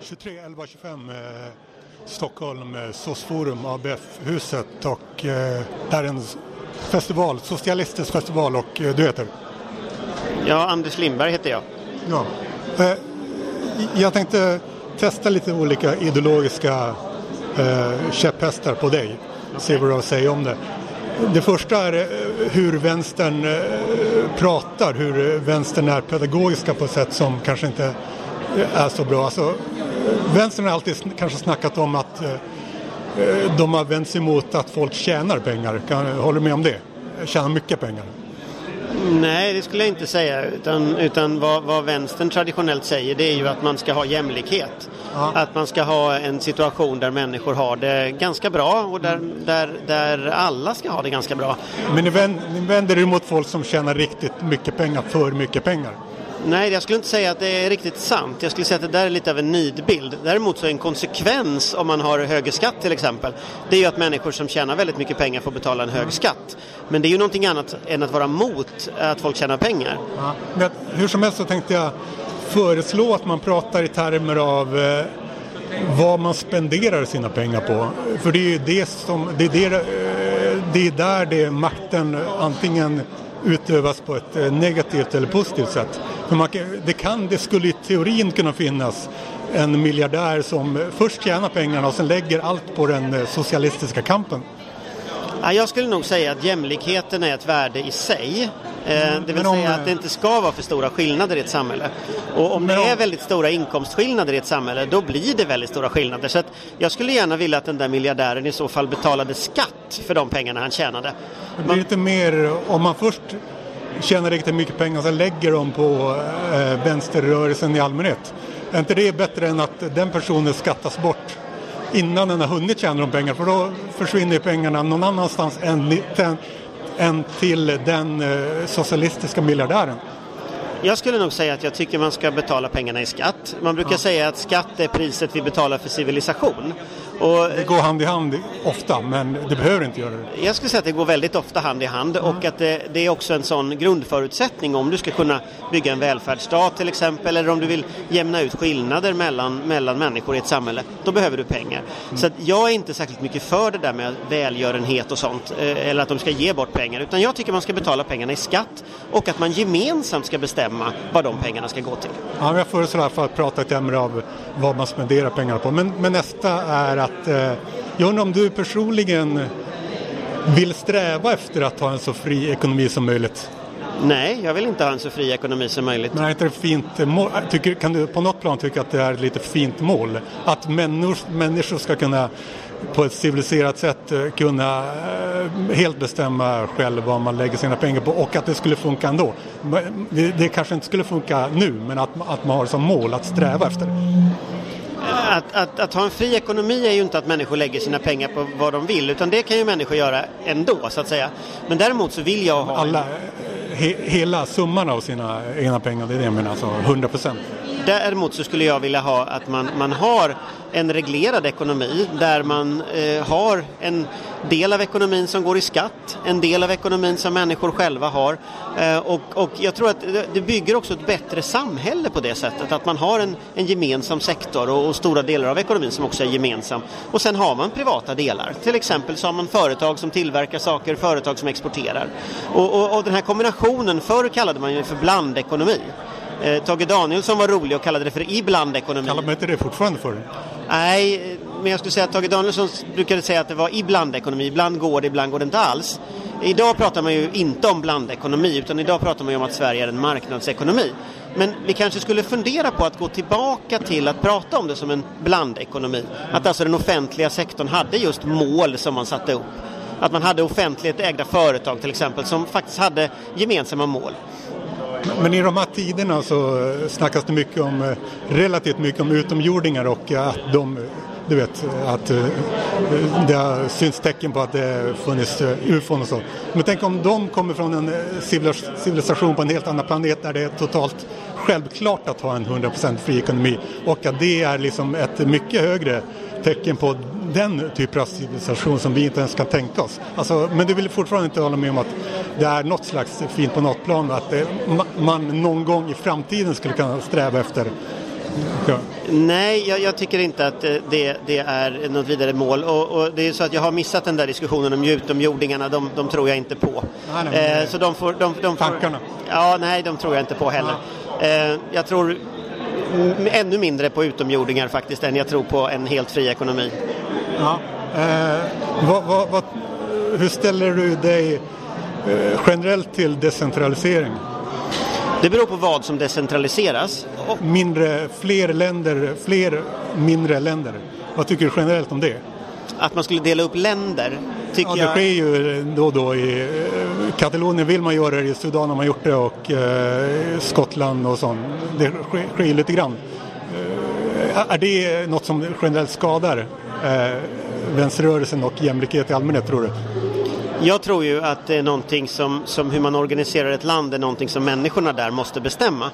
23 11 25 eh, Stockholm, eh, SOS-forum, ABF-huset och eh, det här är en festival, socialistisk festival och eh, du heter? Ja, Anders Lindberg heter jag. Ja. Eh, jag tänkte testa lite olika ideologiska eh, käpphästar på dig. Se vad du har att säga om det. Det första är eh, hur vänstern eh, pratar, hur vänstern är pedagogiska på ett sätt som kanske inte är så bra. Alltså, vänstern har alltid kanske snackat om att de har vänt sig emot att folk tjänar pengar. håller du med om det? Tjänar mycket pengar. Nej, det skulle jag inte säga. Utan, utan vad, vad vänstern traditionellt säger det är ju att man ska ha jämlikhet. Ja. Att man ska ha en situation där människor har det ganska bra och där, där, där alla ska ha det ganska bra. Men ni vänder, ni vänder er mot folk som tjänar riktigt mycket pengar, för mycket pengar? Nej, jag skulle inte säga att det är riktigt sant. Jag skulle säga att det där är lite av en nidbild. Däremot så är en konsekvens om man har högre skatt till exempel, det är ju att människor som tjänar väldigt mycket pengar får betala en hög skatt. Men det är ju någonting annat än att vara mot att folk tjänar pengar. Ja, men hur som helst så tänkte jag föreslå att man pratar i termer av eh, vad man spenderar sina pengar på. För det är ju det som, det är, det, eh, det är där det makten antingen utövas på ett eh, negativt eller positivt sätt. Men man, det, kan, det skulle i teorin kunna finnas en miljardär som först tjänar pengarna och sen lägger allt på den eh, socialistiska kampen. Ja, jag skulle nog säga att jämlikheten är ett värde i sig. Eh, det vill om, säga att det inte ska vara för stora skillnader i ett samhälle. Och om det är väldigt stora inkomstskillnader i ett samhälle, då blir det väldigt stora skillnader. Så jag skulle gärna vilja att den där miljardären i så fall betalade skatt för de pengarna han tjänade. Det blir lite mer, om man först tjänar riktigt mycket pengar så lägger de på eh, vänsterrörelsen i allmänhet. Är inte det bättre än att den personen skattas bort innan den har hunnit tjäna de pengarna? För då försvinner pengarna någon annanstans än, än till den eh, socialistiska miljardären. Jag skulle nog säga att jag tycker man ska betala pengarna i skatt. Man brukar ja. säga att skatt är priset vi betalar för civilisation. Och, det går hand i hand ofta, men det behöver inte göra det. Jag skulle säga att det går väldigt ofta hand i hand mm. och att det, det, är också en sån grundförutsättning om du ska kunna bygga en välfärdsstat till exempel eller om du vill jämna ut skillnader mellan, mellan människor i ett samhälle. Då behöver du pengar. Mm. Så jag är inte särskilt mycket för det där med välgörenhet och sånt eh, eller att de ska ge bort pengar utan jag tycker man ska betala pengarna i skatt och att man gemensamt ska bestämma vad de pengarna ska gå till. Ja, jag föreslår i alla fall att prata ett ämne av vad man spenderar pengarna på. Men, men nästa är att att eh, jag undrar om du personligen vill sträva efter att ha en så fri ekonomi som möjligt? Nej, jag vill inte ha en så fri ekonomi som möjligt. Men är inte det fint mål? Tycker, kan du på något plan tycka att det är ett lite fint mål? Att människor, människor ska kunna på ett civiliserat sätt eh, kunna eh, helt bestämma själv vad man lägger sina pengar på och att det skulle funka ändå. Det, det kanske inte skulle funka nu men att, att man har som mål att sträva efter att, att, att, ha en fri ekonomi är ju inte att människor lägger sina pengar på vad de vill utan det kan ju människor göra ändå så att säga. Men däremot så vill jag ha... Alla, he, hela summan av sina egna pengar, det är det jag menar, alltså 100 procent. Däremot så skulle jag vilja ha att man, man har en reglerad ekonomi där man eh, har en del av ekonomin som går i skatt, en del av ekonomin som människor själva har. Eh, och, och jag tror att det bygger också ett bättre samhälle på det sättet, att man har en, en gemensam sektor och, och, stora delar av ekonomin som också är gemensam. Och sen har man privata delar, till exempel så har man företag som tillverkar saker, företag som exporterar. Och, och, och den här kombinationen, förr kallade man ju för blandekonomi. Eh, Tage Danielsson var rolig och kallade det för iblandekonomi. Kallar man inte det fortfarande för? Nej, men jag skulle säga att Tage Danielsson brukade säga att det var iblandekonomi. Ibland går det, ibland går det inte alls. Idag pratar man ju inte om blandekonomi utan idag pratar man ju om att Sverige är en marknadsekonomi. Men vi kanske skulle fundera på att gå tillbaka till att prata om det som en blandekonomi. Att alltså den offentliga sektorn hade just mål som man satte upp. Att man hade offentligt ägda företag till exempel som faktiskt hade gemensamma mål. Men i de här tiderna så eh, snackas det mycket om, eh, relativt mycket om utomjordingar och eh, att de du vet, att det har synts tecken på att det funnits ufon och så. Men tänk om de kommer från en civilisation på en helt annan planet där det är totalt självklart att ha en 100% fri ekonomi och att det är liksom ett mycket högre tecken på den typen av civilisation som vi inte ens kan tänka oss. Alltså, men du vill fortfarande inte hålla med om att det är något slags fint på något plan att det, man någon gång i framtiden skulle kunna sträva efter Ja. Nej, jag, jag, tycker inte att det, det, är något vidare mål. Och, och, det är så att jag har missat den där diskussionen om utomjordingarna, de, de tror jag inte på. Nej, nej, eh, så de får, de, de får, tankarna? Ja, nej, de tror jag inte på heller. Eh, jag tror ännu mindre på utomjordingar faktiskt än jag tror på en helt fri ekonomi. Ja. Eh, vad, vad, vad, hur ställer du dig eh, generellt till decentralisering? Det beror på vad som decentraliseras. Mindre, fler länder, fler mindre länder. Vad tycker du generellt om det? Att man skulle dela upp länder ja, det sker ju då och då. I eh, Katalonien vill man göra det, i Sudan har man gjort det och eh, Skottland och sånt. Det sker, sker lite grann. Eh, är det något som generellt skadar eh, vänsterrörelsen och jämlikhet i allmänhet tror du? Jag tror ju att det är någonting som, som hur man organiserar ett land är någonting som människorna där måste bestämma.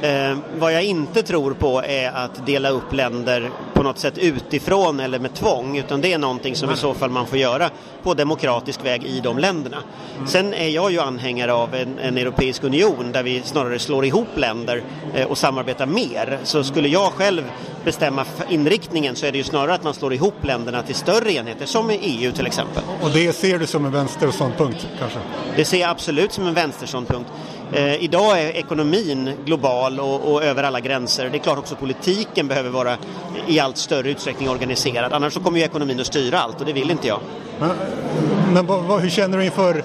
Mm. Eh, vad jag inte tror på är att dela upp länder på något sätt utifrån eller med tvång utan det är någonting som mm. i så fall man får göra på demokratisk väg i de länderna. Mm. Sen är jag ju anhängare av en, en, Europeisk union där vi snarare slår ihop länder eh, och samarbetar mer. Så skulle jag själv bestämma inriktningen så är det ju snarare att man slår ihop länderna till större enheter som i EU till exempel. Och det ser du som en vänsterståndpunkt kanske? Det ser jag absolut som en vänsterståndpunkt. Eh, idag är ekonomin global och, och, över alla gränser. Det är klart också politiken behöver vara i allt större utsträckning organiserad. Annars så kommer ju ekonomin att styra allt och det vill inte jag. Men, men vad, hur känner du inför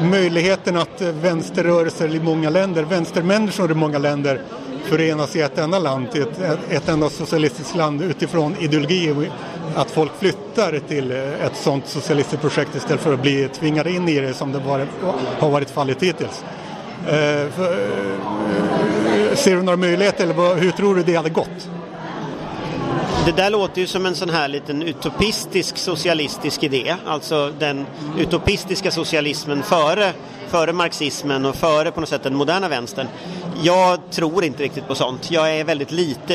möjligheten att vänsterrörelser i många länder, vänstermänniskor i många länder förenas i ett enda land, till ett, ett enda socialistiskt land utifrån ideologi. Att folk flyttar till ett sådant socialistiskt projekt istället för att bli tvingade in i det som det var, har varit fallet hittills. Eh, eh, ser du några möjligheter eller hur tror du det hade gått? Det där låter ju som en sån här liten utopistisk socialistisk idé, alltså den utopistiska socialismen före före marxismen och före på något sätt den moderna vänstern. Jag tror inte riktigt på sånt. Jag är väldigt lite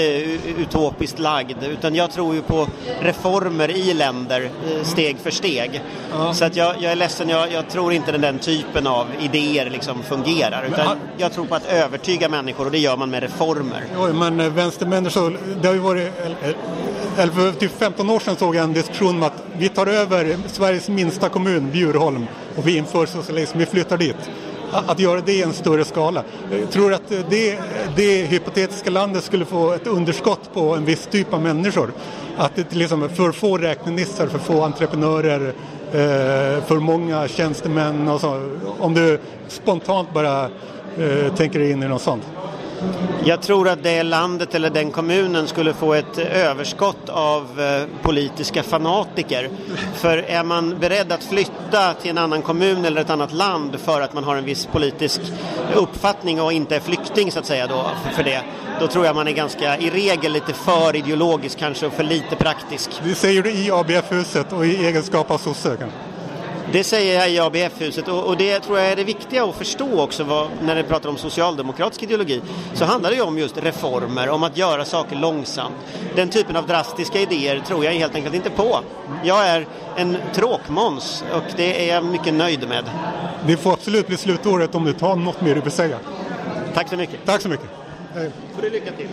utopiskt lagd utan jag tror ju på reformer i länder eh, steg för steg. Ja. Så att jag, jag är ledsen, jag, jag, tror inte den, den typen av idéer liksom fungerar. Utan jag tror på att övertyga människor och det gör man med reformer. Jo, men eh, vänstermänniskor, det har ju varit eller för typ 15 år sedan såg jag en diskussion om att vi tar över Sveriges minsta kommun, Bjurholm, och vi inför socialism, vi flyttar dit. Att göra det i en större skala. Jag tror att det, det hypotetiska landet skulle få ett underskott på en viss typ av människor. Att det liksom för få räknenissar, för få entreprenörer, eh, för många tjänstemän och så. Om du spontant bara eh, tänker tänker in i något sånt. Jag tror att det landet eller den kommunen skulle få ett överskott av eh, politiska fanatiker. För är man beredd att flytta till en annan kommun eller ett annat land för att man har en viss politisk uppfattning och inte är flykting så att säga då för det, då tror jag man är ganska, i regel lite för ideologisk kanske och för lite praktisk. Det säger du i ABF-huset och i egenskap av sosse det säger jag i ABF-huset och, och, det tror jag är det viktiga att förstå också vad, när det pratar om socialdemokratisk ideologi. Så handlar det ju om just reformer, om att göra saker långsamt. Den typen av drastiska idéer tror jag helt enkelt inte på. Jag är en tråkmåns och det är jag mycket nöjd med. Det får absolut bli slutåret om du tar något mer du vill säga. Tack så mycket. Tack så mycket. Får du lycka till.